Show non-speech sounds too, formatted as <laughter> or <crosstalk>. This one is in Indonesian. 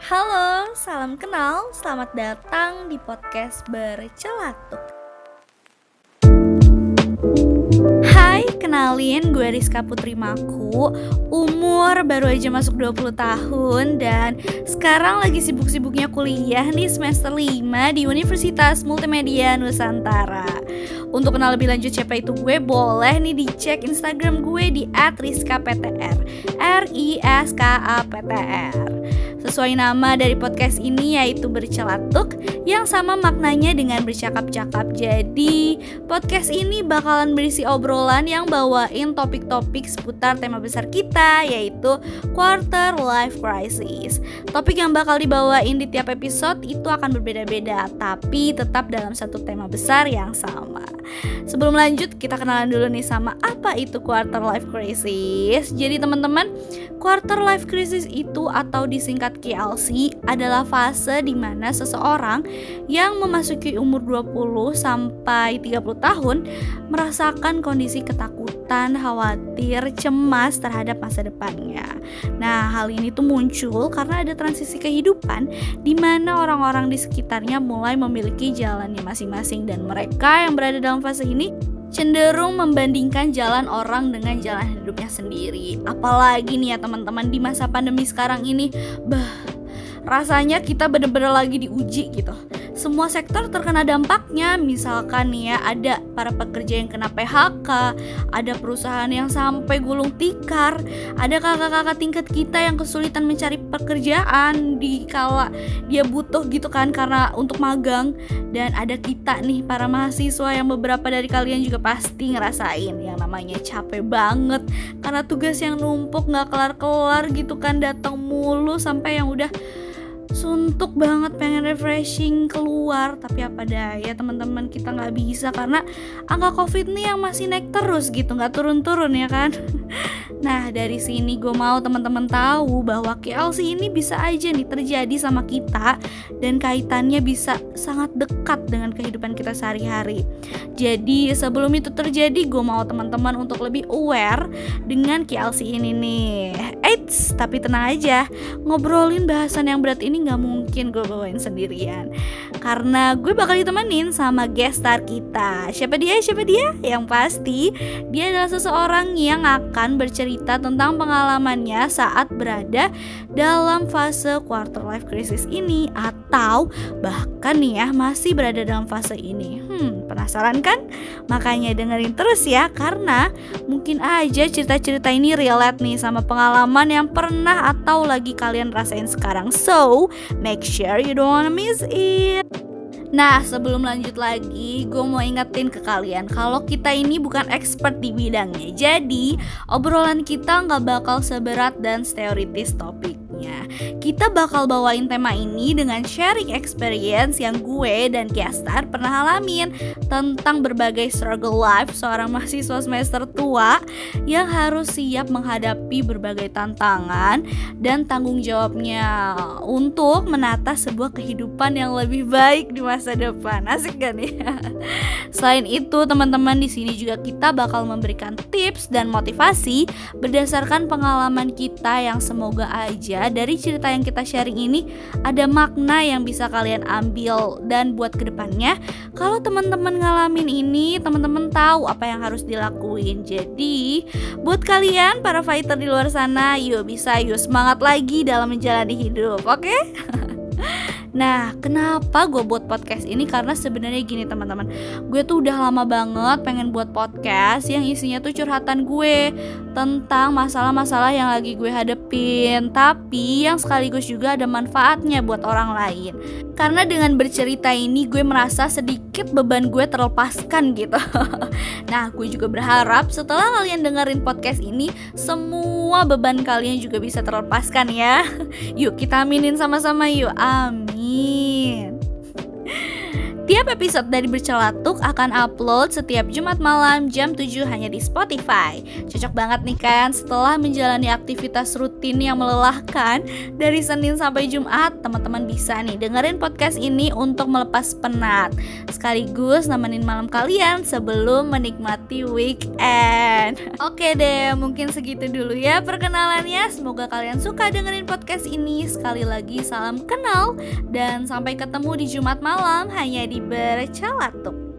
Halo, salam kenal, selamat datang di podcast Bercelatuk kenalin gue Rizka Putri Maku Umur baru aja masuk 20 tahun Dan sekarang lagi sibuk-sibuknya kuliah nih semester 5 di Universitas Multimedia Nusantara untuk kenal lebih lanjut siapa itu gue, boleh nih dicek Instagram gue di @rizkaptr. R I S K A P T R. Sesuai nama dari podcast ini yaitu bercelatuk yang sama maknanya dengan bercakap-cakap. Jadi, podcast ini bakalan berisi obrolan yang bawain topik-topik seputar tema besar kita yaitu quarter life crisis. Topik yang bakal dibawain di tiap episode itu akan berbeda-beda, tapi tetap dalam satu tema besar yang sama. Sebelum lanjut, kita kenalan dulu nih sama apa itu quarter life crisis. Jadi teman-teman, quarter life crisis itu atau disingkat KLC adalah fase di mana seseorang yang memasuki umur 20 sampai 30 tahun merasakan kondisi ketakutan, khawatir, cemas terhadap masa depannya. Nah, hal ini tuh muncul karena ada transisi kehidupan di mana orang-orang di sekitarnya mulai memiliki jalannya masing-masing dan mereka yang berada dalam fase ini cenderung membandingkan jalan orang dengan jalan hidupnya sendiri. Apalagi nih ya teman-teman di masa pandemi sekarang ini, bah rasanya kita bener-bener lagi diuji gitu semua sektor terkena dampaknya. Misalkan nih ya ada para pekerja yang kena PHK ada perusahaan yang sampai gulung tikar ada kakak-kakak tingkat kita yang kesulitan mencari pekerjaan di kala dia butuh gitu kan karena untuk magang. Dan ada kita nih para mahasiswa yang beberapa dari kalian juga pasti ngerasain. Yang namanya capek banget karena tugas yang numpuk nggak kelar-kelar gitu kan datang mulu sampai yang udah suntuk banget pengen refreshing keluar. Tapi apa daya teman-teman kita nggak bisa karena angka covid nih yang masih naik terus gitu nggak turun-turun ya kan? <laughs> Nah dari sini gue mau teman-teman tahu bahwa KLC ini bisa aja nih terjadi sama kita dan kaitannya bisa sangat dekat dengan kehidupan kita sehari-hari. Jadi sebelum itu terjadi gue mau teman-teman untuk lebih aware dengan KLC ini nih Eits, tapi tenang aja ngobrolin bahasan yang berat ini nggak mungkin gue bawain sendirian Karena gue bakal ditemenin sama guest star kita Siapa dia? Siapa dia? Yang pasti dia adalah seseorang yang akan bercerita tentang pengalamannya saat berada dalam fase quarter life crisis ini Atau bahkan nih ya masih berada dalam fase ini Hmm, penasaran kan? Makanya dengerin terus ya Karena mungkin aja cerita-cerita ini relate nih sama pengalaman yang pernah atau lagi kalian rasain sekarang So, make sure you don't wanna miss it. Nah, sebelum lanjut lagi, gue mau ingetin ke kalian kalau kita ini bukan expert di bidangnya. Jadi, obrolan kita nggak bakal seberat dan teoritis topik selanjutnya. Kita bakal bawain tema ini dengan sharing experience yang gue dan Kiastar pernah alamin tentang berbagai struggle life seorang mahasiswa semester tua yang harus siap menghadapi berbagai tantangan dan tanggung jawabnya untuk menata sebuah kehidupan yang lebih baik di masa depan. Asik gak <laughs> nih? Selain itu, teman-teman di sini juga kita bakal memberikan tips dan motivasi berdasarkan pengalaman kita yang semoga aja dari cerita yang kita sharing ini ada makna yang bisa kalian ambil dan buat ke depannya kalau teman-teman ngalamin ini teman-teman tahu apa yang harus dilakuin jadi buat kalian para fighter di luar sana yuk bisa yuk semangat lagi dalam menjalani hidup oke okay? <laughs> Nah, kenapa gue buat podcast ini? Karena sebenarnya gini teman-teman, gue tuh udah lama banget pengen buat podcast yang isinya tuh curhatan gue tentang masalah-masalah yang lagi gue hadepin, tapi yang sekaligus juga ada manfaatnya buat orang lain. Karena dengan bercerita ini gue merasa sedikit beban gue terlepaskan gitu. <laughs> nah, gue juga berharap setelah kalian dengerin podcast ini, semua beban kalian juga bisa terlepaskan ya. <laughs> Yuk kita aminin sama-sama yuk. Amin. Tiap episode dari Bercelatuk akan upload setiap Jumat malam jam 7 hanya di Spotify. Cocok banget nih kan setelah menjalani aktivitas rutin yang melelahkan dari Senin sampai Jumat, teman-teman bisa nih dengerin podcast ini untuk melepas penat. Sekaligus nemenin malam kalian sebelum menikmati weekend. <laughs> Oke deh, mungkin segitu dulu ya perkenalannya. Semoga kalian suka dengerin podcast ini. Sekali lagi salam kenal dan sampai ketemu di Jumat malam hanya di bercelatuk.